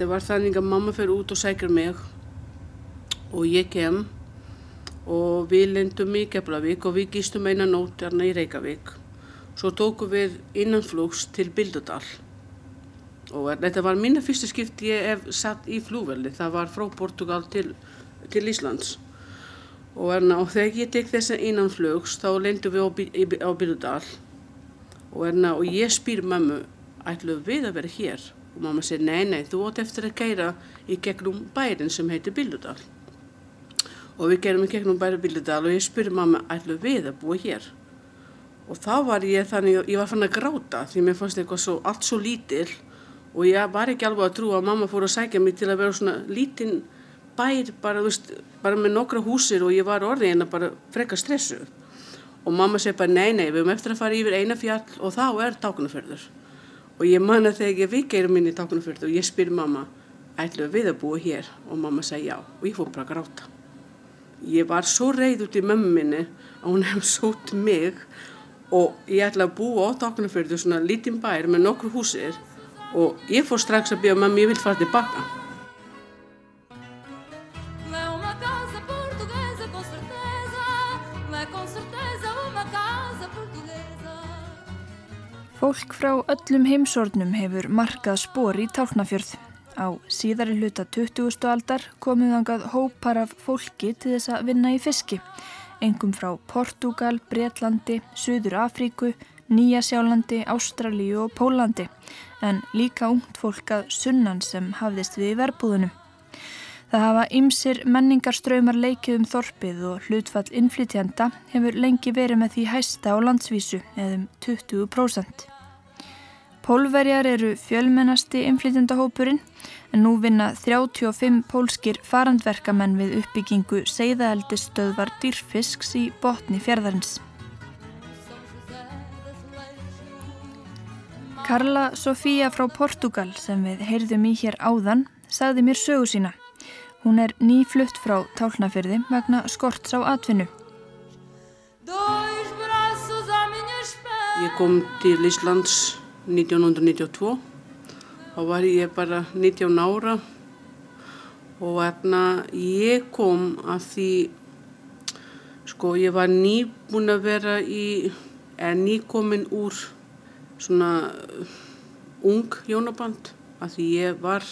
þetta var þannig að mamma fyrir út og sækir mig og ég kem og við lendum í Keflavík og við gístum eina nót hérna í Reykjavík. Svo tókum við innanflugs til Bildudal og þetta var mína fyrsta skipt ég hef satt í flúveldi, það var frá Portugal til, til Íslands. Og, erna, og þegar ég tek þessa innanflugs þá lendum við á, Bildudal og, erna, og ég spýr mammu, ætlum við að vera hér? Og mamma segir, nei, nei, þú átt eftir að gæra í gegnum bærin sem heitir Bildudal og við gerum í gegnum bæri Bíldudal og ég spurði mamma, ætlum við að búa hér? Og þá var ég þannig, ég var fann að gráta því mér fannst eitthvað svo, allt svo lítil og ég var ekki alveg að trúa að mamma fór að sækja mig til að vera svona lítinn bær, bara, veist, bara með nokkra húsir og ég var orðið en að bara freka stressu. Og mamma segi bara, nei, nei, við höfum eftir að fara yfir eina fjall og þá er tákunaförður. Og ég manna þegar ég við geirum inn í tákunaförður og ég spyr mamma, ætlum við að búa hér? Og mamma segi já. Og ég fór bara að gráta. Ég var svo reyð út í mömmu minni að hún hefði sótt mig og ég ætla að búa á Táknafjörðu svona lítinn bær með nokkur húsir og ég fór strax að bíða mamma, ég vil fara tilbaka Fólk frá öllum heimsornum hefur markað spór í Tálnafjörð. Á síðari hluta 20. aldar komuð angað hópar af fólki til þess að vinna í fiski, engum frá Portugal, Breitlandi, Suður Afríku, Nýjasjálandi, Ástralíu og Pólandi, en líka ungt fólk að sunnan sem hafðist við í verbúðunum. Það hafa ymsir menningarströymar leikið um þorpið og hlutfall innflytjanda hefur lengi verið með því hæsta á landsvísu eðum 20%. Pólverjar eru fjölmennasti innflytjandahópurinn en nú vinna 35 pólskir farandverkamenn við uppbyggingu seiðaeldistöðvar dýrfisks í botni fjörðarins. Karla Sofía frá Portugal sem við heyrðum í hér áðan sagði mér sögu sína. Hún er nýflutt frá tálnafyrði vegna skorts á atvinnu. Ég kom til Íslands 1992 þá var ég bara 19 ára og þarna ég kom að því sko ég var nýbúin að vera í eða nýkomin úr svona ung hjónaband að því ég var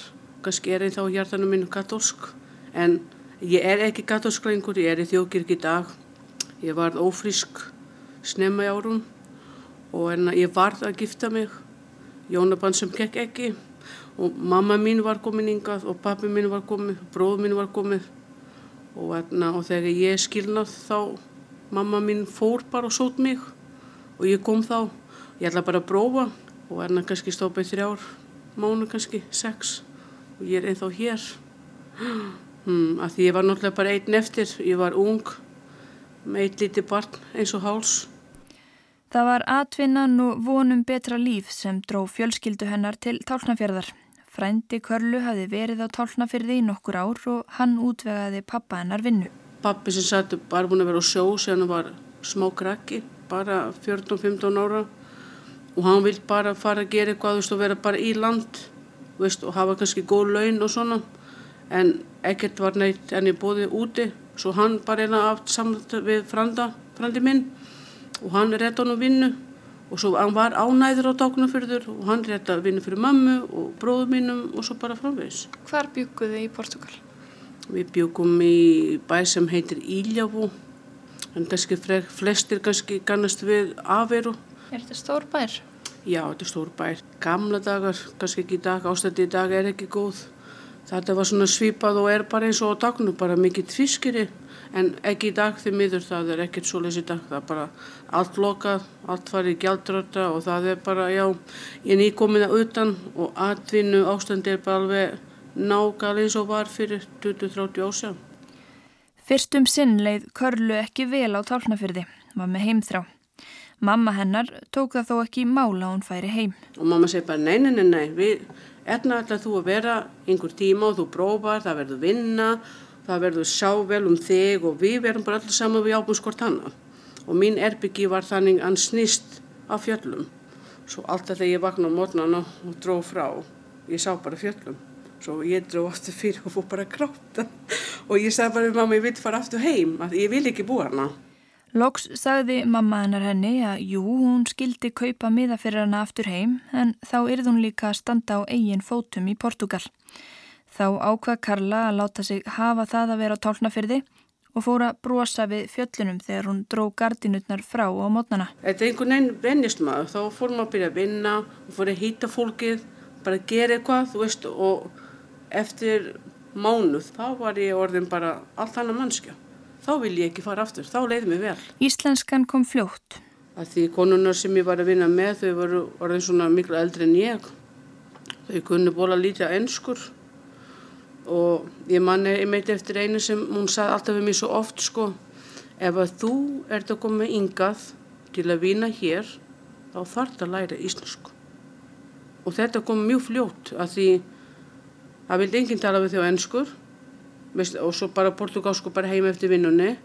kannski er einn þá hjartanum minn katólsk en ég er ekki katólsk lengur, ég er í þjókirk í dag. Ég var ófrísk snemma í árum og en ég varð að gifta mig hjónaband sem gekk ekki. Og mamma mín var komin yngað og pappi mín var komið, bróð mín var komið. Og, etna, og þegar ég skilnað þá mamma mín fór bara og sót mig. Og ég kom þá, ég ætla bara að prófa. Og erna kannski stópið þrjár mánu kannski, sex. Og ég er einþá hér. Hmm, að því ég var náttúrulega bara einn eftir. Ég var ung með eitt liti barn eins og háls Það var atvinnan og vonum betra líf sem dró fjölskyldu hennar til tálnafjörðar. Frændi Körlu hafi verið á tálnafyrði í nokkur ár og hann útvegaði pappa hennar vinnu. Pappi sem satt bara búin að vera á sjó sem hann var smá krakki, bara 14-15 ára og hann vilt bara fara að gera eitthvað veist, og vera bara í land veist, og hafa kannski góð laun og svona en ekkert var neitt enni bóðið úti svo hann bara eina aft saman við franda, frandi minn og hann rétt á hann vinnu og svo hann var ánæður á dáknafyrður og hann rétt að vinna fyrir mammu og bróðu mínum og svo bara framvegs. Hvar bygguðu í Portugal? Við byggum í bæ sem heitir Íljafú en kannski flestir kannski kannast við Averu. Er þetta stór bær? Já, þetta er stór bær. Gamla dagar, kannski ekki í dag, ástætti í dag er ekki góð. Þetta var svona svipað og er bara eins og á dagnu, bara mikið tviskiri en ekki í dag því miður það er ekkert svo lesið dag, það er bara allt lokað, allt farið gjaldröta og það er bara, já, ég er nýkominn að utan og atvinnu ástandi er bara alveg nágal eins og var fyrir 20-30 ásjá. Fyrstum sinn leið Körlu ekki vel á tálnafyrði, var með heimþrá. Mamma hennar tók það þó ekki mála hún færi heim. Og mamma segi bara, nei, nei, nei, nei, við, etna ætlaðu þú að vera einhver tíma og þú prófar, það verður vinna það verður sjá vel um þig og við verðum bara allir saman við ábúin skort hana og mín erbyggi var þannig að snýst af fjöllum. Svo alltaf þegar ég vakna á mótnana og dróð frá. Ég sá bara fjöllum. Svo ég dró aftur fyrir og fór bara að gráta. Og ég sagði bara mamma ég vil fara aftur heim, ég vil ekki búa hana. Loks sagði mamma hennar henni að jú, hún skildi kaupa miða fyrir hana aftur heim en þá yrði hún líka að standa á eigin fótum í Portugal. Þá ákvað Karla að láta sig hafa það að vera á tálnafyrði og fór að brosa við fjöllunum þegar hún dró gardinutnar frá á mótnana. Þetta er einhvern veginn brennist maður, þá fór maður að byrja að vinna og fór að hýta fólkið, bara gera eitthvað, þú veist, og eftir mánuð þá var ég orðin bara allt annað mannskja. Þá vil ég ekki fara aftur, þá leiði mig vel. Íslenskan kom fljótt. Að því konunar sem ég var að vinna með, þau voru orðin svona miklu eldri en ég. Þau kunnu bóla lítið að ennskur og ég manni einmitt eftir einu sem hún sagði alltaf við mér svo oft sko. Ef að þú ert að koma yngað til að vinna hér þá þarf það að læra íslensku. Og þetta kom mjög fljótt að því það vildi enginn tala við þjó ennskur og svo bara portugalsku bara heim eftir vinnunni.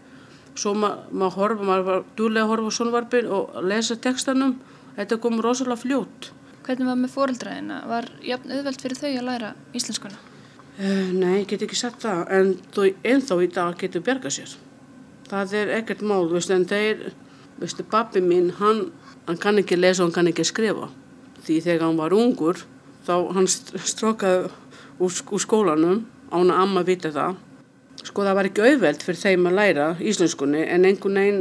Svo maður ma horfa, maður var dúlega að horfa svonvarpin og lesa textanum. Þetta kom rosalega fljótt. Hvernig var með fóreldraðina? Var jafn auðvelt fyrir þau að læra íslenskuna? Uh, nei, ég get ekki sagt það, en þú ennþá í dag getur bergað sér. Það er ekkert mál, veist, en þeir, veistu, pappi mín, hann, hann kann ekki lesa og hann kann ekki skrifa. Því þegar hann var ungur, þá hann strókaði úr, úr skólanum, án að amma vita það. Sko það var ekki auðvelt fyrir þeim að læra íslenskunni, en einhvern veginn,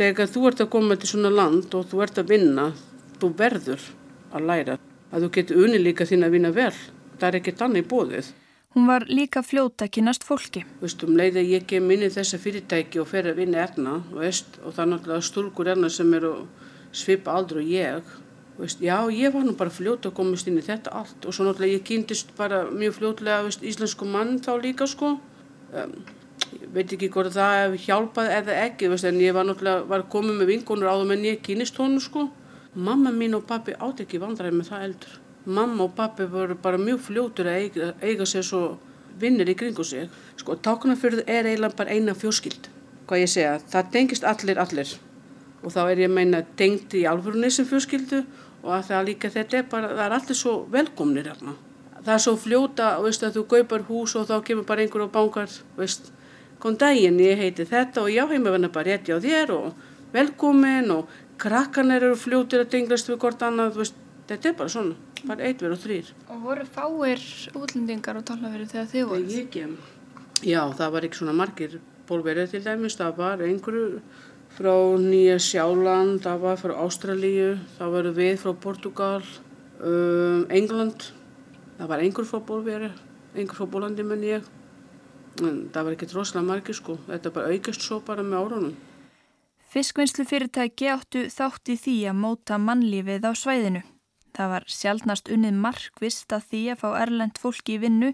þegar þú ert að koma til svona land og þú ert að vinna, þú verður að læra. Að þú getur unni líka þín að vinna vel. Það er ekkert annað í bóðið. Hún var líka fljóta kynast fólki. Vistu, um leið að ég kem inn í þessa fyrirtæki og fer að vinna erna veist, og það er náttúrulega stúlkur erna sem eru svipa aldrei og ég. Veist, já, ég var nú bara fljóta að komast inn í þetta allt og svo náttúrulega ég kynntist bara mjög fljótlega veist, íslensku mann þá líka sko. Um, ég veit ekki hvort það hjálpaði eða ekki en ég var náttúrulega var komið með vingunur áður menn ég kynist honu sko. Mamma mín og pappi átt ekki vandræði með það eldur mamma og pappi voru bara mjög fljótur að eiga, eiga sér svo vinnir í kringu sig. Sko, táknarfjörðu er eiginlega bara eina fjóskild. Hvað ég segja, það tengist allir, allir. Og þá er ég að meina tengt í alvörunni sem fjóskildu og að það líka þetta er bara, það er allir svo velkomnir hérna. Það er svo fljóta, veist, að þú gaupar hús og þá kemur bara einhver og bankar, veist, kom daginn, ég heiti þetta og já, heima verður bara rétti á þér og velkomin og krakkan eru fljótir að tenglast við hvort annað, veist, þetta er bara svona bara eitt verið og þrýr. Og voru fáir útlendingar og talnaverið þegar þið voruð? Þegar ég kem, já það var ekki svona margir bólverið til dæmis, það var einhverju frá Nýja Sjáland, það var frá Ástralíu, það var við frá Portugal, um, England, það var einhver frá bólverið, einhver frá bólandi menn ég, en það var ekki droslega margir sko, þetta bara aukast svo bara með árunum. Fiskvinnslu fyrirtæki áttu þátt í því að móta mannlífið á svæðinu. Það var sjálfnast unnið markvist að því að fá erlend fólki í vinnu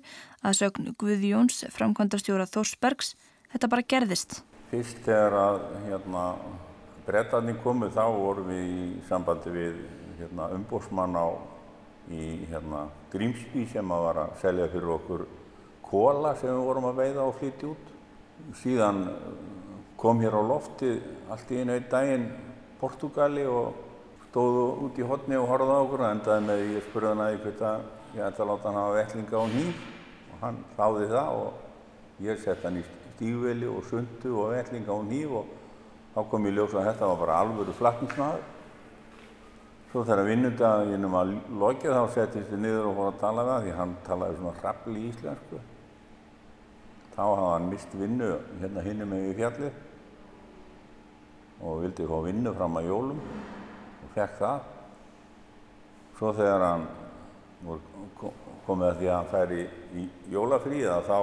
að sögn Guðjóns, framkvæmdastjóra Þórsbergs. Þetta bara gerðist. Fyrst þegar að hérna, brettarni komu þá vorum við í sambandi við hérna, umbósmann á í hérna, Grímsby sem að var að selja fyrir okkur kóla sem við vorum að veiða og flytja út. Síðan kom hér á lofti allt í einu einn daginn Portugali og stóðu út í hodni og horfaði á okkur og endaði með ég spurði hann að ég hvita ég ætla að láta hann hafa vettlinga á nýf og hann þáði það og ég sett hann í stígveli og sundu og vettlinga á nýf og þá kom ég ljósa að þetta var bara alvöru flakkingsmaður. Svo þegar vinnundaginnum að lokja þá settist ég niður og fór að tala við hann því hann talaði svona rappli í íslensku. Þá hafði hann mist vinnu hérna hinnum með í fjallið og vildi fá vinnu fram að jólum fekk það. Svo þegar hann komið að því að hann fær í, í jólafríða þá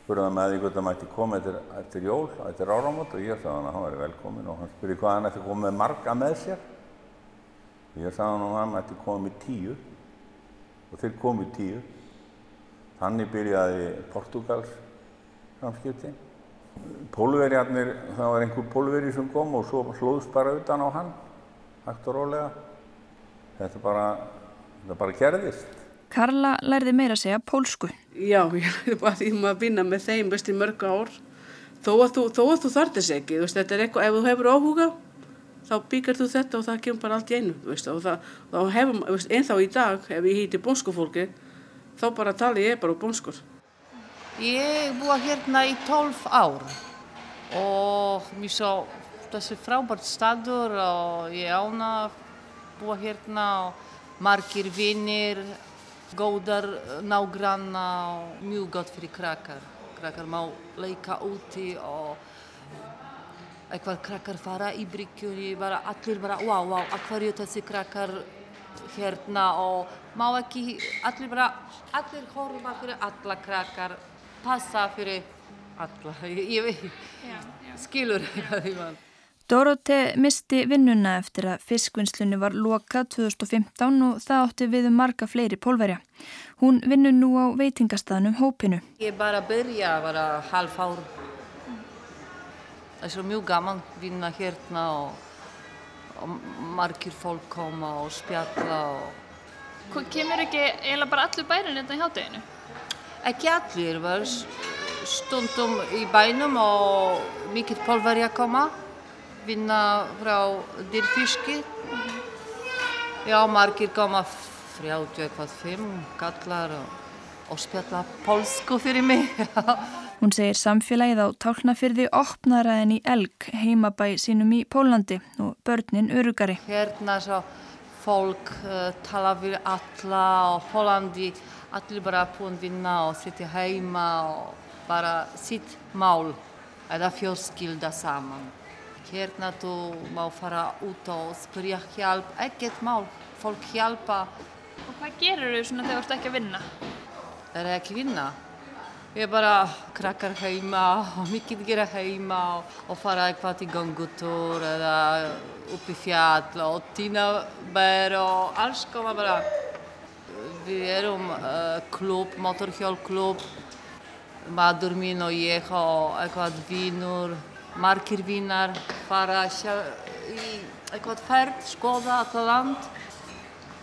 spurði hann með því hvort hann mætti koma eftir, eftir jól, eftir áramot og ég sagði hann að hann væri velkomin og hann spurði hvað hann ætti að koma með marga með sér. Ég sagði hann að hann ætti að koma með tíu og þeir komið tíu. Þannig byrjaði Portugals samskipti. Pólverjarnir, það var einhver pólveri sem kom og svo hlóðst bara utan á hann hægt og rólega. Þetta bara, þetta bara gerðist. Karla lærði meira að segja pólsku. Já, ég lærði bara því að vinna með þeim veist í mörg ár. Þó að þú, þú þarf þess ekki, veist, þetta er eitthvað, ef þú hefur áhuga, þá byggjar þú þetta og það kemur bara allt í einu, veist, og það, þá hefum, veist, ennþá í dag, ef ég hýtti bónskufólki, þá bara tala ég bara bónskur. Ég búa hérna í 12 ár og mér svo þessi frábært staður og ég ána að búa hérna og margir vinnir, góðar nágranna og mjög gott fyrir krakkar. Krakkar má leika úti og eitthvað krakkar fara í bryggjunni, allir bara wow, wow, að hverju þessi krakkar hérna og má ekki, allir bara, allir horfa fyrir alla krakkar, passa fyrir alla, ég, veit, skilur hvað því mann. Dorote misti vinnuna eftir að fiskvinnslunni var lokað 2015 og það átti við um marga fleiri pólverja. Hún vinnur nú á veitingastafnum Hópinu. Ég bara byrja bara halv ár. Það er svo mjög gaman að vinna hérna og, og margir fólk koma og spjalla. Og... Kemur ekki eiginlega bara allur bærin hérna í hátteginu? Ekki allir, stundum í bænum og mikið pólverja koma vinna frá dyrfiski. Já, margir koma frjátu eitthvað fimm, gallar og, spjalla pólsku fyrir mig. Hún segir samfélagið á tálnafyrði opnara en í Elg, heimabæ sínum í Pólandi og börnin örugari. Hérna svo fólk uh, tala við alla og Pólandi, allir bara búin vinna og sitja heima og bara sitt mál eða fjölskylda saman. Hérna þú má fara út og spyrja hjálp, ekkert mál, fólk hjálpa. Og hvað gerur þau svona þegar þú ert ekki að vinna? Það er ekki vinna. Ég er bara krakkar heima og mikið gera heima og, og fara eitthvað til gangutur eða upp í fjall og týna ber og alls koma bara. Við erum uh, klubb, motorhjálklub, maður mín og ég og eitthvað vinnur margir vinnar fara í eitthvað ferð, skoða alltaf land.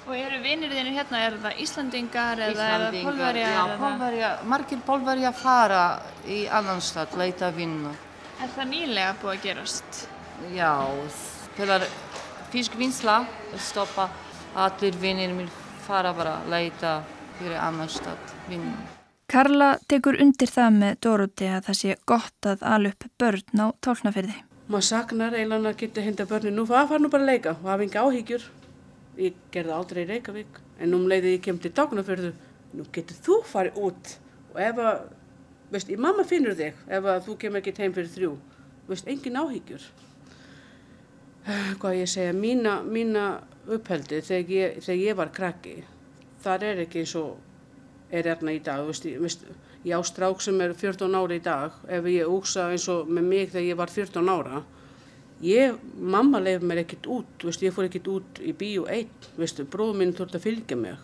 Og eru vinnir þínir hérna, er það Íslandingar eða er það Pólverja? Já, Pólverja, margir Pólverja fara í annan stað, leita vinnu. Er það nýlega búið að gerast? Já, þegar fiskvinnsla stoppa, allir vinnir mér fara bara að leita fyrir annan stað vinnu. Karla tekur undir það með Dóruti að það sé gott að ala upp börn á tálnafyrði. Maður saknar einan að geta hinda börnin nú, það far nú bara að leika og hafa enga áhyggjur. Ég gerði aldrei í Reykjavík en um leiði ég kem til Dagnafjörðu, nú getur þú farið út og ef að, veist, ég mamma finnur þig ef að þú kemur ekki heim fyrir þrjú, veist, engin áhyggjur. Hvað ég segja, mína, mína uppheldi þegar ég, þegar ég var krakki, þar er ekki eins og er hérna í dag, veist, veist, ég á strák sem er 14 ára í dag, ef ég úksa eins og með mig þegar ég var 14 ára, ég, mamma leiði mér ekkert út, veist, ég fór ekkert út í bíu eitt, bróðum minn þurfti að fylgja mig,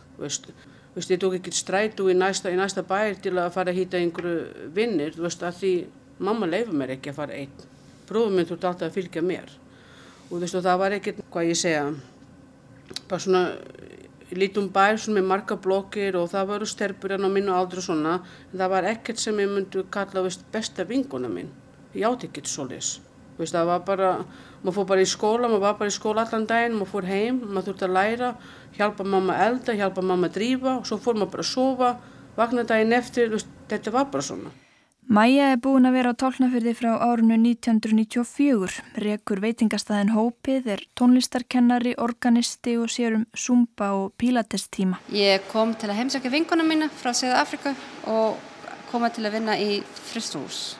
ég tók ekkert strætu í næsta, í næsta bæri til að fara að hýta einhverju vinnir, því mamma leiði mér ekki að fara eitt, bróðum minn þurfti alltaf að fylgja mér. Og það var ekkert, hvað ég segja, bara svona lítum bær með marga blokkir og það voru sterfur en á mínu aldru svona en það var ekkert sem ég myndi kalla veist, besta vinguna mín. Ég átti ekkert solis veist, það var bara, maður fór bara í skóla maður var bara í skóla allan daginn, maður fór heim maður þurfti að læra, hjálpa mamma elda hjálpa mamma drífa og svo fór maður bara að sofa vakna daginn eftir veist, þetta var bara svona Mæja er búin að vera á tálnafyrði frá árunu 1994. Rekur veitingastæðin Hópið er tónlistarkennari, organisti og sér um zumba og pilatestíma. Ég kom til að heimsækja vinguna mína frá Söða Afrika og koma til að vinna í fristús.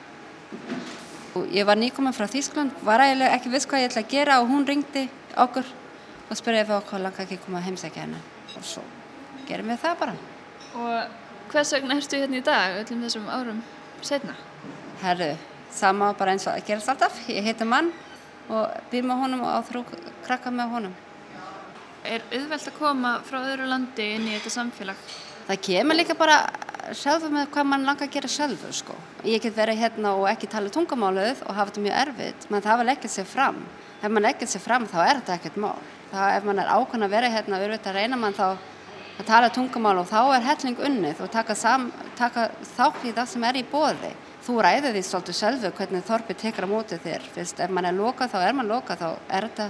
Ég var nýkomin frá Þýskland, var eiginlega ekki viss hvað ég ætla að gera og hún ringdi okkur og spurði ef okkur langa ekki koma að heimsækja henni og svo gerum við það bara. Og hvers vegna erstu hérna í dag öllum þessum árum? Setna? Herru, sama bara eins og að gerast alltaf. Ég heiti mann og býr með honum og áþrú krakka með honum. Er auðvelt að koma frá öðru landi inn í þetta samfélag? Það kemur líka bara sjálfu með hvað mann langar að gera sjálfu sko. Ég get verið hérna og ekki tala tungamáluð og hafa þetta mjög erfitt, menn það vil ekkert sér fram. Ef mann ekkert sér fram þá er þetta ekkert mál. Það, ef mann er ákvæm að vera hérna og auðvitað reyna mann þá að tala tungumál og þá er helling unnið og taka, sam, taka þátt í það sem er í bóði. Þú ræður því svolítið sjálfu hvernig þorpið tekur á mótið þér. Fyrst ef mann er lokað þá er mann lokað, þá er þetta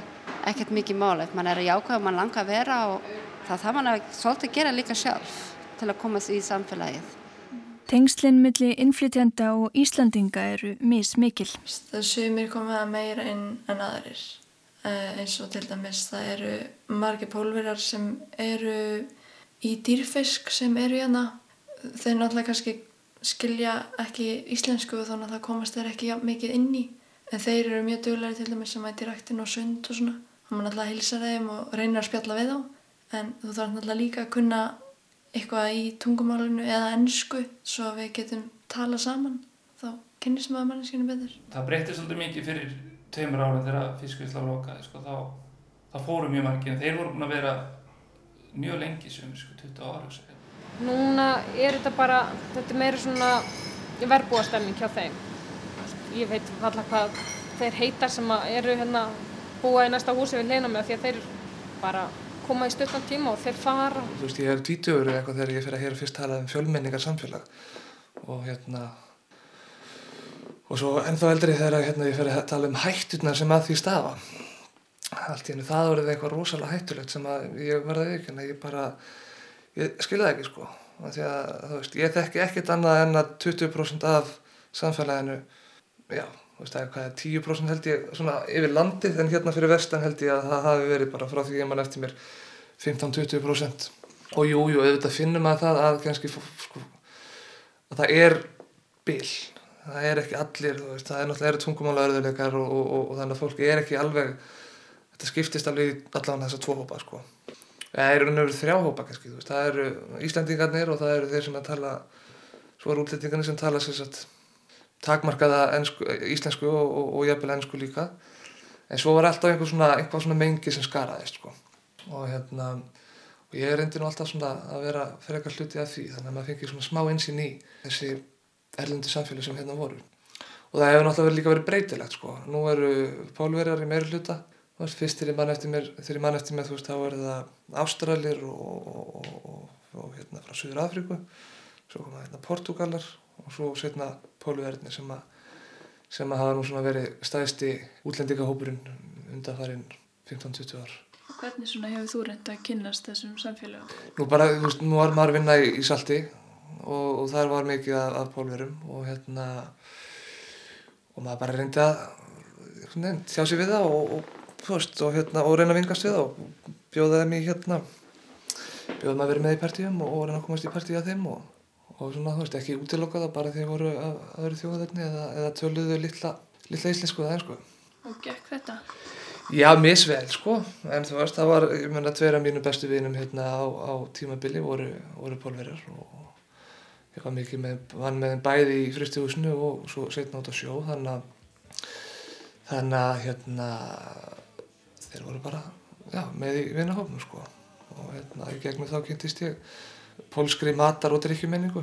ekkert mikið mál. Ef mann er í ákvæðu og mann langar að vera og þá þarf mann að svolítið gera líka sjálf til að komast í samfélagið. Tengslinn milli innflytjanda og Íslandinga eru mismikil. Það sumir komið að meira inn en aðrir. Eh, eins og til dæmis það eru margir pólverar sem eru í dýrfisk sem eru hérna. Þeir náttúrulega kannski skilja ekki íslensku og þá náttúrulega komast þeir ekki mikið inn í. En þeir eru mjög duglega til dæmis sem ætti rættin og sund og svona. Það má náttúrulega hilsa þeim og reyna að spjalla við þá. En þú þarf náttúrulega líka að kunna eitthvað í tungumálinu eða ennsku svo við getum tala saman þá kynnist maður manneskinu betur. Það breytir svolítið mikið fyrir tveimur ára þegar fiskvísla lokaði sko, þá, þá fóru mjög margir en þeir voru búin að vera mjög lengi sem sko, 20 ára segja. Núna er þetta bara, þetta er meira svona verbúastemning hjá þeim. Ég veit alltaf hvað þeir heitar sem eru hérna búa í næsta húsi við leina með því að þeir bara koma í stöttan tíma og þeir fara. Þú veist, ég er tvítugur eitthvað þegar ég fyrir að hér fyrst tala um fjölmenningar samfélag og hérna og svo ennþá eldri þegar hérna, ég fyrir að tala um hætturnar sem að því stafa. Allt í hennu það voruð eitthvað rosalega hættulegt sem að ég verði ekki, en ég bara, ég skiljaði ekki sko. Því að, þú veist, ég þekki ekkert annað en að 20% af samfélaginu, já, þú veist, það er hvað, 10% held ég svona yfir landið en hérna fyrir vestan held ég að það hafi verið bara frá því ég mann eftir mér 15-20% og jújú, jú, auðvitað finnum að það að kannski sko, að það er bil, það er ekki allir veist, það er náttúrulega tungumála örðuleikar og, og, og, og þannig að fólki er ekki alveg þetta skiptist alveg allavega þessar tvo hópa sko. það eru nefnir þrjá hópa kannski, veist, það eru Íslandingarnir og það eru þeir sem að tala svo eru útlendingarnir sem tala sérsagt takmarkaða ensku, íslensku og jafnvel ennsku líka. En svo var alltaf einhver svona, einhver svona mengi sem skaraðist sko. Og hérna og ég reyndi nú alltaf svona að vera fyrir eitthvað hluti af því þannig að maður fengi svona smá einsinn í þessi erlundi samfélag sem hérna voru. Og það hefur náttúrulega líka verið breytilegt sko. Nú eru pólverjar í meiri hluta veist fyrst þegar ég mann eftir mér þegar ég mann eftir mér þú veist þá er það Ástralir og, og, og, og hérna frá Suður Afríku svo koma hérna Portugalar og svo setna pólverjarnir sem að sem að hafa nú svona verið stæðsti útlendingahópurinn undan farin 15-20 ár Hvernig svona hefur þú reyndið að kynast þessum samfélagum? Nú bara, þú veist, nú var maður að vinna í, í salti og, og þar var mikið af, af pólverum og hérna og maður bara reyndið að nefn, þjá sig við það og, og, veist, og hérna, og reyna að vingast við og bjóða þeim í hérna bjóða maður að vera með í partíum og reyna að komast í partíu að þeim og svona, þú veist, ekki útilokka það bara að voru að, að vera þjóðaðarni eða, eða töluðu litla, litla íslensku það, sko. Og gekk þetta? Já, misvel sko, en þú veist, það var, ég menna, tveira mínu bestu vinum hérna á, á tímabili voru, voru pólverjar og ég var mikið með, vann með bæði í fristihúsinu og svo setna át á sjó, þannig að, hérna, þeir voru bara, já, með í vinahofnum sko og hérna, í gegnum þá kynntist ég pólskri matar og drikkjumenningu.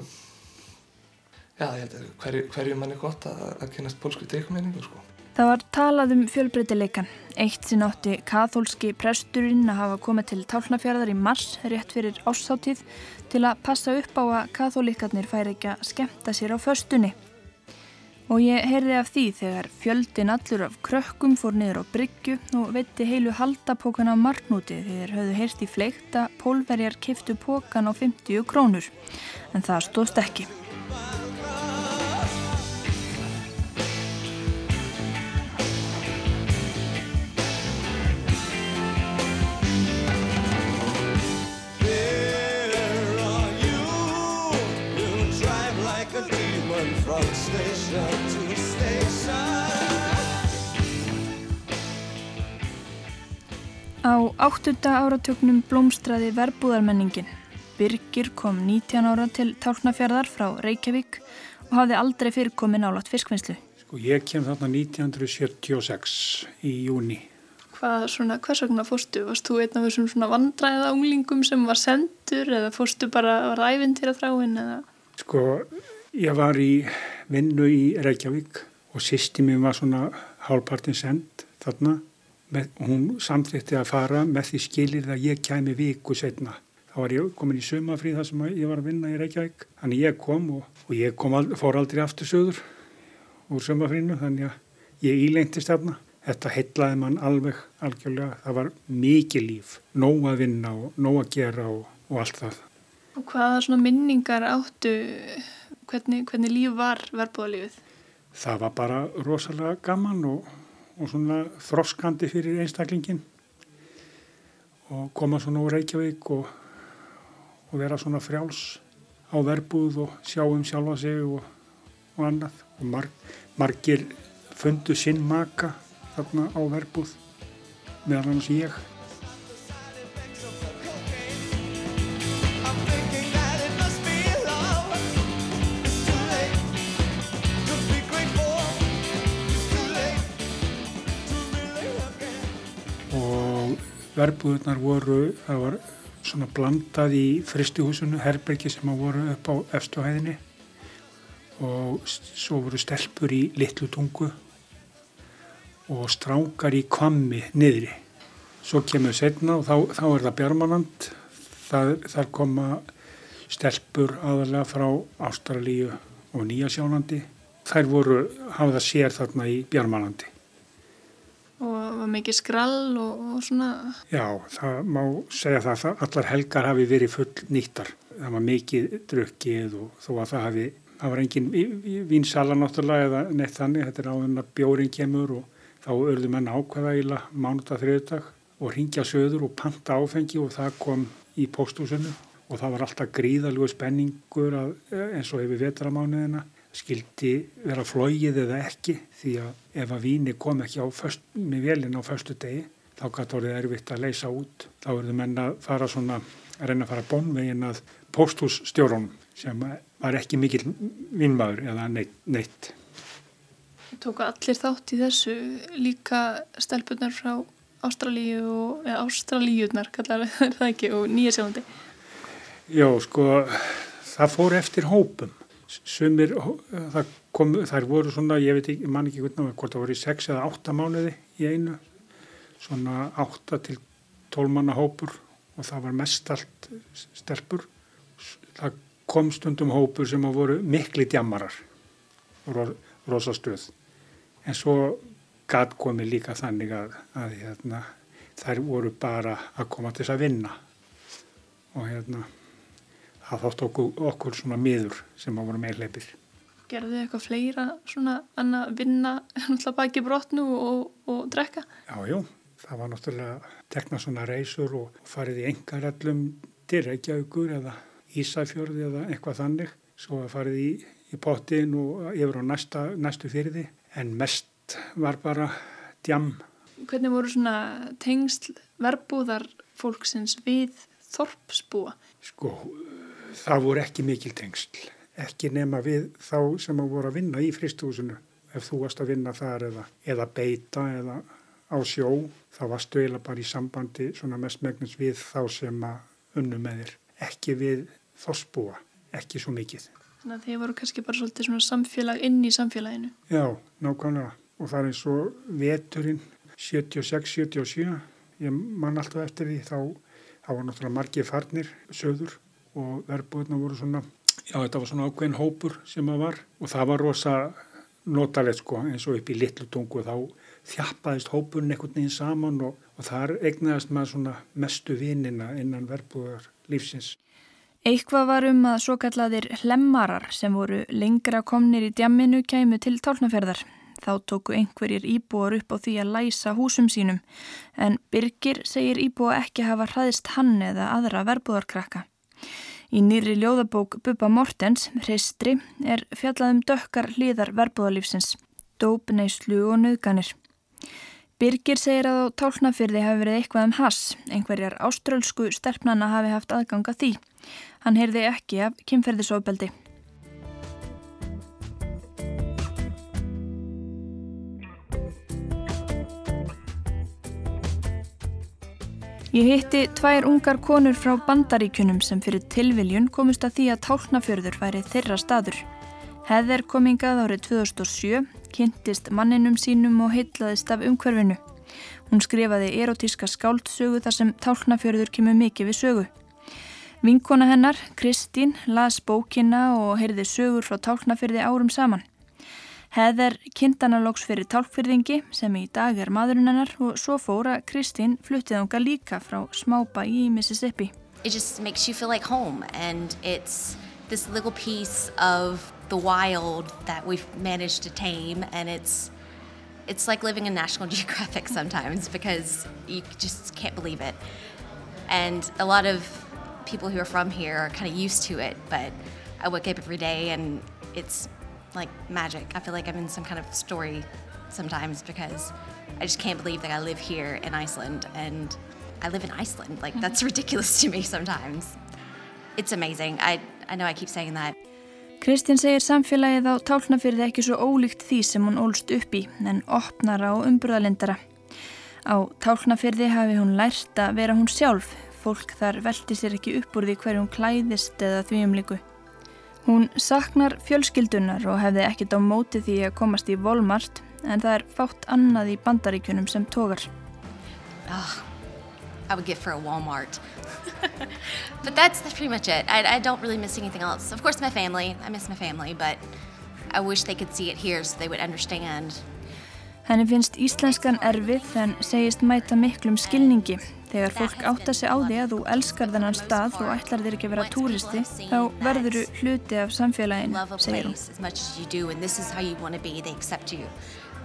Já, ég held að hverju, hverju mann er gott að, að kynast pólskri drikkjumenningu sko. Það var talað um fjölbreytileikan. Eitt sinn átti kathólski presturinn að hafa komið til tálnafjörðar í mars rétt fyrir ásáttíð til að passa upp á að kathólikarnir færi ekki að skemta sér á föstunni. Og ég heyrði af því þegar fjöldin allur af krökkum fór niður á bryggju og veitti heilu haldapókan af marknúti þegar höfðu heyrst í fleikt að pólverjar kiftu pókan á 50 krónur. En það stóðst ekki. Á áttunda áratöknum blómstræði verbúðarmenningin. Birgir kom 19 ára til Tálknafjörðar frá Reykjavík og hafði aldrei fyrir komið nálat fiskvinnslu. Sko ég kem þarna 1976 í júni. Hvað svona, hvers vegna fórstu? Varst þú einn af þessum svona vandræða unglingum sem var sendur eða fórstu bara að ræfinn til að þráinn eða? Sko ég var í vinnu í Reykjavík og sýsti mér var svona hálfpartin send þarna með, hún samþýtti að fara með því skilir að ég kæmi viku setna. Þá var ég komin í sömafrið þar sem ég var að vinna í Reykjavík. Þannig ég kom og, og ég kom ald fór aldrei aftur söður úr sömafriðinu þannig að ég ílengtist þarna. Þetta heitlaði mann alveg algjörlega. Það var mikið líf, nóg að vinna og nóg að gera og, og allt það. Og hvaða minningar áttu, hvernig, hvernig líf var verbúðalífið? Það var bara rosalega gaman og, og svona þroskandi fyrir einstaklingin og koma svona úr Reykjavík og, og vera svona frjáls á verbúð og sjá um sjálfa sig og, og annað og marg, margir fundu sinn maka þarna á verbúð meðan hans ég. Verbúðunar voru, það var svona blandað í fristihúsinu, herbergi sem að voru upp á efstuhæðinni og svo voru stelpur í litlu tungu og strákar í kvammi niðri. Svo kemur setna og þá, þá er það Bjarmanand, þar koma stelpur aðalega frá Ástralíu og Nýjasjálandi. Þær voru hafða sér þarna í Bjarmanandi og var mikið skrall og, og svona. Já, það má segja það að allar helgar hafi verið full nýttar það var mikið drukkið og þó að það hafi það var engin vínsala náttúrulega eða neitt þannig, þetta er áðurinn að bjórin kemur og þá örðu menna ákveða íla mánuða þriðdag og ringja söður og panta áfengi og það kom í póstúsinu og það var alltaf gríðalög spenningur að, eins og hefur vetramánuðina skildi vera flógið eða ekki því að ef að víni kom ekki föst, með velin á förstu degi þá gæti orðið erfitt að leysa út. Þá verður menna að fara svona að reyna að fara bónvegin að pósthússtjórunum sem var ekki mikil vinnmaður eða neitt. neitt. Tóku allir þátt í þessu líka stelpunar frá Ástralíu og Ástralíunar kallar það ekki og Nýjasjálandi? Já sko það fór eftir hópum sumir, það kom, þær voru svona, ég veit ekki, man ekki hvernig, hvort það voru í 6 eða 8 mánuði í einu, svona 8 til 12 manna hópur og það var mest allt stelpur. Það kom stundum hópur sem voru mikli djamarar og rosastöð. En svo gæt komi líka þannig að, að hérna, þær voru bara að koma til þess að vinna og hérna það þótt okkur, okkur svona miður sem að voru með hleypir. Gerðu þið eitthvað fleira svona að vinna baki brotnu og, og drekka? Já, jú, það var náttúrulega tekna svona reysur og farið í engarallum til Reykjavíkur eða Ísafjörði eða eitthvað þannig svo að farið í, í pottin og yfir á næsta, næstu fyrði en mest var bara djam. Hvernig voru svona tengsl verbúðar fólksins við þorpsbúa? Sko, það voru ekki mikil tengsl, ekki nema við þá sem að voru að vinna í fristúsinu. Ef þú varst að vinna þar eða, eða beita eða á sjó, þá varstu eiginlega bara í sambandi svona mest megnins við þá sem að unnu með þér. Ekki við þossbúa, ekki svo mikið. Þannig að þið voru kannski bara svolítið svona samfélag inn í samfélaginu. Já, nákvæmlega. Og það er eins og veturinn 76-77, ég man alltaf eftir því, þá, þá var náttúrulega margið farnir söður og verbúðina voru svona, já þetta var svona ákveðin hópur sem það var og það var rosa notalegt sko eins og upp í litlu tungu þá þjappaðist hópurinn einhvern veginn saman og, og þar egnaðist maður svona mestu vinina innan verbúðar lífsins. Eitthvað var um að svo kallaðir hlemmarar sem voru lengra komnir í djamminu kæmu til tálnaferðar. Þá tóku einhverjir íbúar upp á því að læsa húsum sínum en Birgir segir íbúa ekki hafa hraðist hann eða aðra verbúðarkrakka. Í nýri ljóðabók Bubba Mortens, Hristri, er fjallaðum dökkar hlýðar verbúðalífsins, dóp, neyslu og nöðganir. Birgir segir að á tálnafyrði hafi verið eitthvað um hass, einhverjar áströlsku stelpnana hafi haft aðganga því. Hann heyrði ekki af kynferðisofbeldi. Ég hitti tvær ungar konur frá bandaríkunum sem fyrir tilviljun komist að því að tálnafjörður væri þeirra staður. Heðer kom hingað árið 2007, kynntist manninum sínum og heitlaðist af umhverfinu. Hún skrifaði erotíska skáldsögu þar sem tálnafjörður kemur mikið við sögu. Vinkona hennar, Kristín, las bókina og heyrði sögur frá tálnafjörði árum saman. Heðer kynntanalóks fyrir tálkfyrðingi sem í dag er maðurinn hennar og svo fóra Kristín fluttið ánga líka frá smába í Mississippi. it just makes you feel like home and it's this little piece of the wild that we've managed to tame and it's it's like living in National Geographic sometimes because you just can't believe it. And a lot of people who are from here are kind of used to it, but I wake up every day and it's like magic. I feel like I'm in some kind of story sometimes because I just can't believe that I live here in Iceland and I live in Iceland. Like that's ridiculous to me sometimes. It's amazing. I I know I keep saying that. Kristinn segir samfélagið á tálnafyrði ekki svo ólíkt því sem hún ólst upp í en opnara og umbrúðalindara. Á tálnafyrði hafi hún lært að vera hún sjálf. Fólk þar velti sér ekki upp úr því hverjum klæðist eða því umliku. Hún saknar fjölskyldunar og hefði ekkit á móti því að komast í volmart en það er fátt annað í bandaríkunum sem tógar. Oh, I would get for a Walmart. but that's, that's pretty much it. I, I don't really miss anything else. Of course, my family. I miss my family, but I wish they could see it here so they would understand. Henni finnst íslenskan erfið en segist mæta miklum skilningi. Þegar fólk átta sig á því að þú elskar þennan stað og ætlar þér ekki að vera túristi, þá verður þú hluti af samfélaginu, segir hún.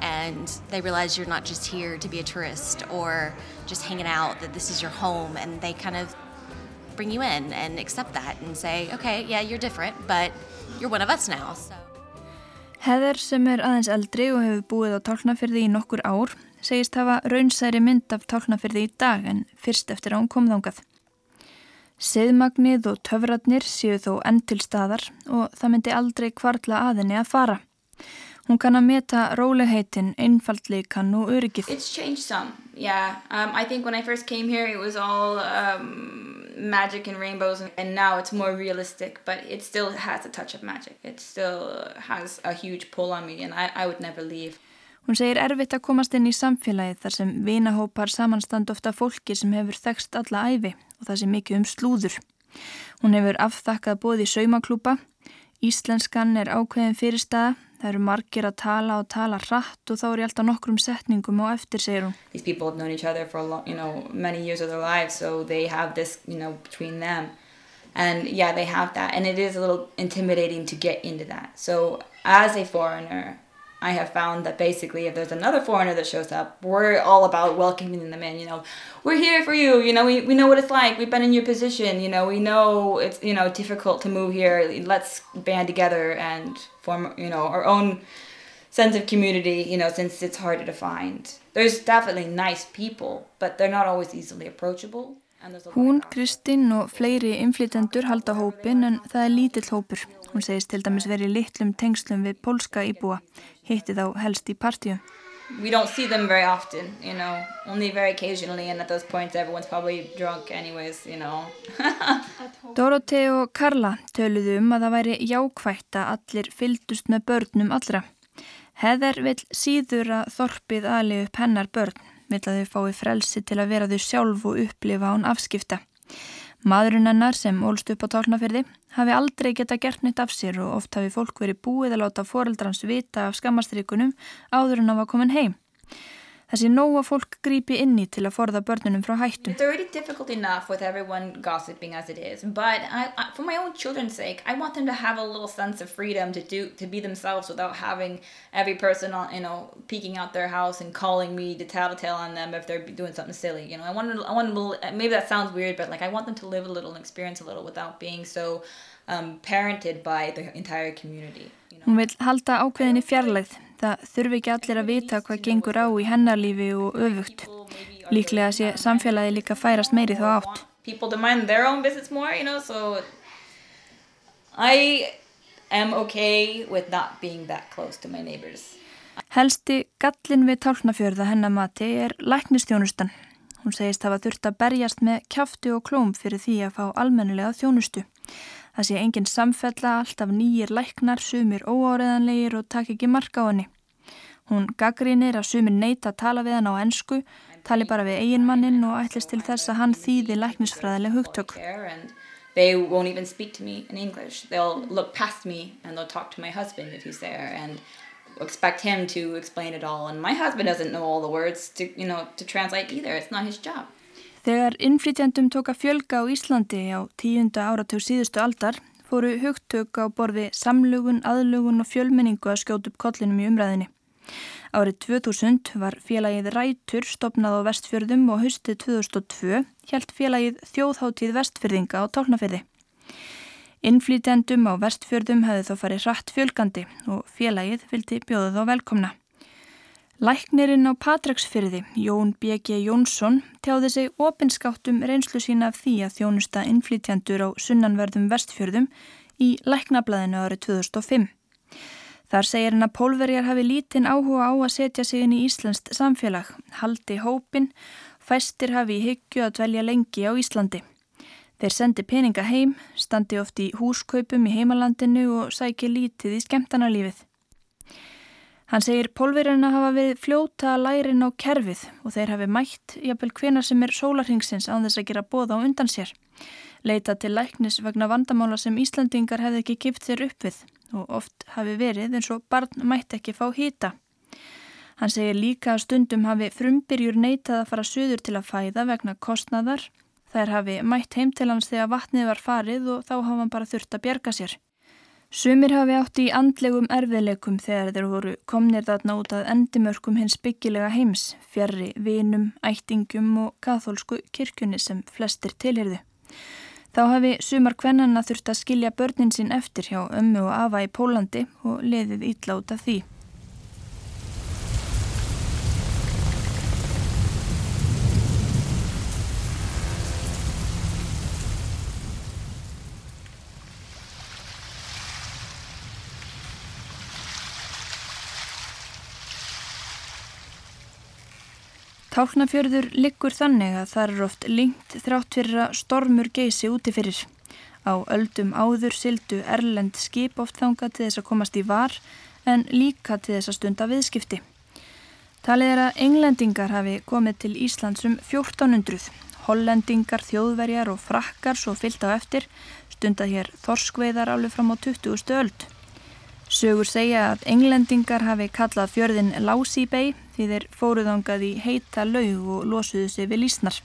and they realize you're not just here to be a tourist or just hanging out, that this is your home, and they kind of bring you in and accept that and say, okay, yeah, you're different, but you're one of us now. So. Heather sem er aðeins eldri og hefur búið á tálnafyrði í nokkur ár segist hafa raunsæri mynd af tálnafyrði í dag en fyrst eftir að hún kom þángað. Seðmagnið og töfratnir séu þó enn til staðar og það myndi aldrei kvartla aðinni að fara. Hún kann að meta róliheitin, einfaldleikan og öryggið. It's changed some, yeah. Um, I think when I first came here it was all um, magic and rainbows and now it's more realistic but it still has a touch of magic. It still has a huge pull on me and I, I would never leave. Hún segir erfitt að komast inn í samfélagið þar sem vinahópar samanstand ofta fólki sem hefur þekst alla æfi og það sem mikið um slúður. Hún hefur afþakkað bóði í saumaklúpa, íslenskan er ákveðin fyrirstaða Það eru margir að tala og tala hratt og þá er ég alltaf nokkrum setningum á eftir, segir hún. These people have known each other for long, you know, many years of their lives so they have this, you know, between them. And yeah, they have that and it is a little intimidating to get into that. So as a foreigner, I have found that basically if there's another foreigner that shows up, we're all about welcoming them in, you know, we're here for you, you know, we, we know what it's like, we've been in your position, you know, we know it's, you know, difficult to move here, let's band together and form, you know, our own sense of community, you know, since it's harder to find. There's definitely nice people, but they're not always easily approachable. Hún, Kristinn og fleiri inflytendur halda hópin en það er lítill hópur. Hún segist til dæmis verið litlum tengslum við polska íbúa, hitti þá helst í partíu. Often, you know, drunk anyways, you know. Dorothea og Karla töluðu um að það væri jákvægt að allir fyldust með börnum allra. Heðar vil síður að þorpið aðli upp hennar börn, vil að þau fái frelsi til að vera þau sjálf og upplifa án afskipta. Maðurinn hennar sem ólst upp á tálnafyrði hafi aldrei geta gert nýtt af sér og oft hafi fólk verið búið að láta foreldrans vita af skammastrikunum áður en að var komin heim. Þessi nóga fólk grípi inni til að forða börnunum frá hættum. It's already difficult enough with everyone gossiping as it is, but I, for my own children's sake, I want them to have a little sense of freedom to do to be themselves without having every person on, you know, peeking out their house and calling me to tattletale on them if they're doing something silly. You know, I want them, I want them maybe that sounds weird, but like I want them to live a little and experience a little without being so um, parented by the entire community. Hún vil halda ákveðinni fjarlæð Það þurfi ekki allir að vita hvað gengur á í hennarlífi og öfugt. Líklega sé samfélagi líka færast meiri þá átt. More, you know, so okay Helsti gallin við tálnafjörða hennamati er læknistjónustan. Hún segist hafa þurft að berjast með kjaftu og klóm fyrir því að fá almennilega þjónustu. Það sé enginn samfella, alltaf nýjir læknar, sumir óáreðanlegir og takk ekki marka á henni. Hún gaggrínir að sumir neyta að tala við hann á ennsku, tali bara við eiginmannin og ætlist til þess að hann þýði læknisfræðileg hugtök. They won't even speak to me in English. They'll look past me and they'll talk to my husband if he's there and expect him to explain it all. And my husband doesn't know all the words to, you know, to translate either. It's not his job. Þegar innflytjandum tók að fjölga á Íslandi á tíunda áratug síðustu aldar fóru hugtök á borði samlugun, aðlugun og fjölmenningu að skjóta upp kollinum í umræðinni. Árið 2000 var félagið Rætur stopnað á vestfjörðum og haustið 2002 hjælt félagið Þjóðháttíð vestfjörðinga á tálnafyrði. Innflýtjandum á vestfjörðum hefði þó farið hratt fjölgandi og félagið vildi bjóða þá velkomna. Læknirinn á Patræksfyrði, Jón B.G. Jónsson, tjáði sig ofinskáttum reynslu sína af því að þjónusta innflýtjandur á sunnanverðum vestfjörðum í læknablaðinu árið 2005. Þar segir hann að pólverjar hafi lítinn áhuga á að setja sig inn í Íslandst samfélag, haldi hópin, fæstir hafi í hyggju að dvelja lengi á Íslandi. Þeir sendi peninga heim, standi oft í húskaupum í heimalandinu og sæki lítið í skemtanarlífið. Hann segir pólverjarna hafa verið fljóta lærin á kerfið og þeir hafi mætt jafnvel hvena sem er sólarhingsins án þess að gera bóða á undan sér. Leita til læknis vegna vandamála sem Íslandingar hefði ekki gift þeir upp við og oft hafi verið eins og barn mætti ekki fá hýta. Hann segir líka að stundum hafi frumbyrjur neitað að fara söður til að fæða vegna kostnaðar. Þær hafi mætt heim til hans þegar vatnið var farið og þá hafa hann bara þurft að bjerga sér. Sumir hafi átt í andlegum erfiðleikum þegar þeir voru komnir þarna út að endimörkum hins byggilega heims, fjarrri, vinum, ættingum og katholsku kirkjunni sem flestir tilhyrðu. Þá hafi sumar kvennanna þurft að skilja börnin sín eftir hjá ömmu og afa í Pólandi og liðið af því. Tálknafjörður liggur þannig að það er oft lengt þrátt fyrir að stormur geysi úti fyrir. Á öldum áður sildu erlend skip oft þanga til þess að komast í var en líka til þess að stunda viðskipti. Talið er að englendingar hafi komið til Íslands um 1400. Hollendingar, þjóðverjar og frakkar svo fyllt á eftir stundað hér þorskveiðar alveg fram á 20. öld. Sögur segja að englendingar hafi kallað fjörðin Lásíbei því þeir fóruðangað í heita laug og losuðu sig við lísnar.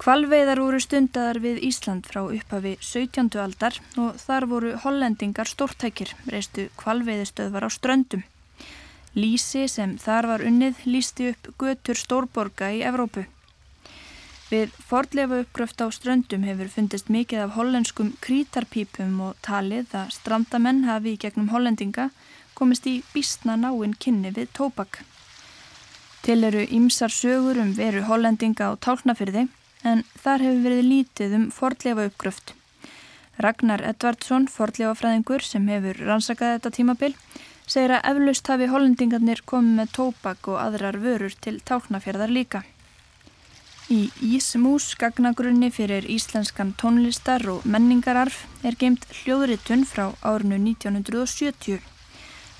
Kvalveiðar voru stundadar við Ísland frá upphafi 17. aldar og þar voru hollendingar stórtækir, reistu kvalveiðistöðvar á ströndum. Lísi sem þar var unnið lísti upp götur stórborga í Evrópu. Við fordlefa uppgröft á ströndum hefur fundist mikið af hollenskum krítarpípum og talið að strandamenn hafi í gegnum hollendinga komist í bísna náinn kynni við tópak. Til eru ýmsar sögur um veru hollendinga á tálnafyrði en þar hefur verið lítið um fordlefa uppgröft. Ragnar Edvardsson, fordlefafræðingur sem hefur rannsakað þetta tímabil, segir að eflaust hafi hollendingarnir komið með tópak og aðrar vörur til tálnafjörðar líka. Í Ísmús gagnagrunni fyrir íslenskan tónlistar og menningararf er geimt hljóðritun frá árinu 1970.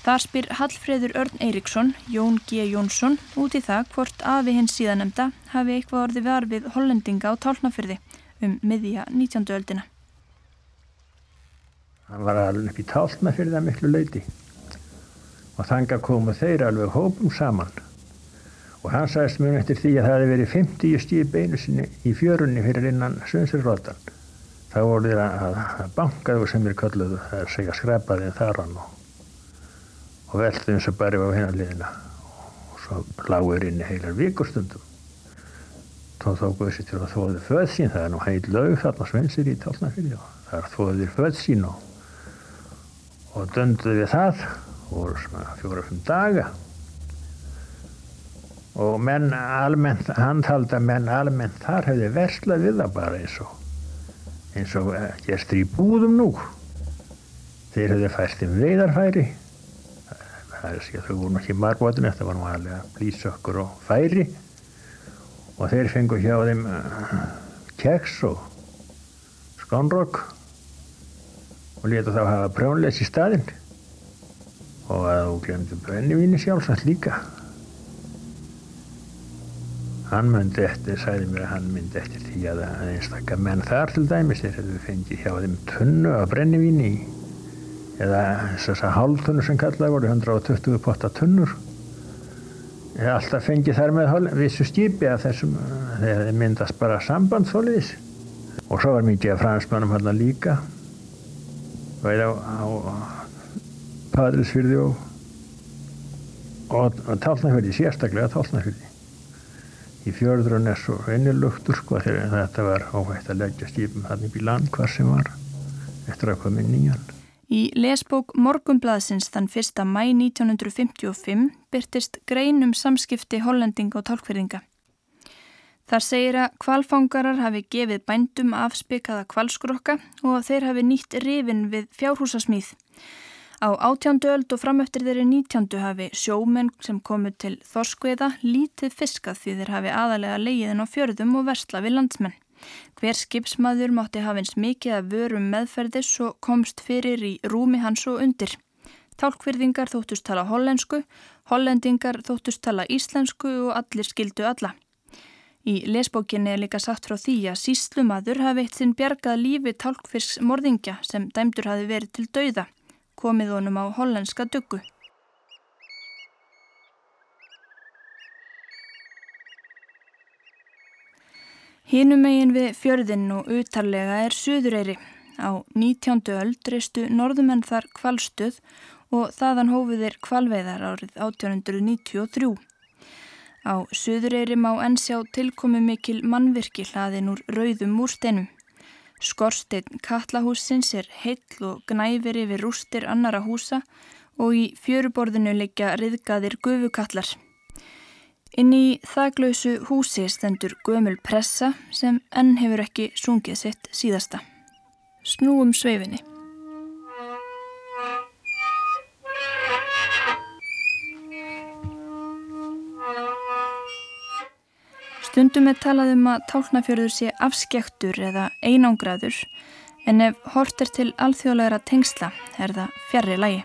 Þar spyr Hallfreður Örn Eiríksson, Jón G. Jónsson, út í það hvort afi hins síðanemda hafi eitthvað orði var við hollendinga á tálnafyrði um miðja 19. öldina. Hann var alveg upp í tálnafyrði að miklu leiti og þanga komu þeir alveg hópum saman og hann sagðist mjög eftir því að það hefði verið 50 stíð beinu sinni í fjörunni fyrir innan Svönsirrótan þá voru þeir að, að bankaðu sem er kalluð það að segja skrepaði þarann og, og veldu eins og bæri á hinnanliðina og svo lágur inn í heilar vikustundum þá þókuðu sér til að þóðu föð sín það er nú heil lög þarna Svensir í tálnafili og það er þóðir föð sín og, og dönduðu við það. Og voru svona fjóra-fimm daga og menn almennt, að menn almennt þar hefði verslað við það bara eins og eins og eh, gestur í búðum nú. Þeir hefði fært um veidarfæri það er sér þau voru ekki marbótin þetta var nú aðlega blísökkur og færi. Og þeir fengu hjá þeim uh, keks og skónrokk og leta þá hafa prjónleis í staðinn. Og að þú glemdi brennivíni sjálfsagt líka hann myndi eftir, sæði mér að hann myndi eftir því að einstakka menn þar til dæmis þeir hefðu fengið hjá þeim tunnu af brennivíni eða þess að hálftunnu sem kallaði voru 120 potta tunnur hef alltaf fengið þar með vissu skipi að þessum, þegar þið myndast bara samband þóliðis. Og svo var mikið af fransmannum hérna líka. Væði á, á Padrilsfyrði og, og, og Tálnafjörði, sérstaklega Tálnafjörði. Í fjörðrun er svo innilugtur sko þegar þetta var óhægt að leggja skipum hann upp í land hvar sem var eftir að koma nýjan. Í lesbók Morgumblaðsins þann 1. mæ 1955 byrtist grein um samskipti hollendinga og tálkverðinga. Þar segir að kvalfangarar hafi gefið bændum afspikaða kvalskrokka og þeir hafi nýtt rifin við fjárhúsasmýð. Á átjándu öld og framöftir þeirri nítjándu hafi sjómenn sem komu til þorskveða lítið fiskað því þeir hafi aðalega leiðin á fjörðum og versla við landsmenn. Hver skipsmaður mátti hafins mikið að vörum meðferðis og komst fyrir í rúmi hans og undir. Tálkvirðingar þóttust tala hollensku, hollendingar þóttust tala íslensku og allir skildu alla. Í lesbókinni er líka sagt frá því að síslumadur hafi eitt sinn bjargað lífi tálkfisks morðingja sem dæmdur hafi verið til dauða, komið honum á hollenska duggu. Hínum megin við fjörðinn og utarlega er Suðureyri. Á 19. öld reistu norðumenn þar kvalstuð og þaðan hófiðir kvalveiðar árið 1893. Á Suðureyri má ennsjá tilkomi mikil mannvirki hlaðin úr rauðum múrsteinum. Skorsteinn Katlahúsins er heill og gnæfir yfir rústir annara húsa og í fjöruborðinu leggja riðgaðir gufukallar. Inn í þaglausu húsi stendur gömul pressa sem enn hefur ekki sungið sitt síðasta. Snúum sveifinni. Stundum er talað um að tálnafjörður sé afskektur eða einangraður en ef hort er til alþjóðlegra tengsla er það fjarrri lægi.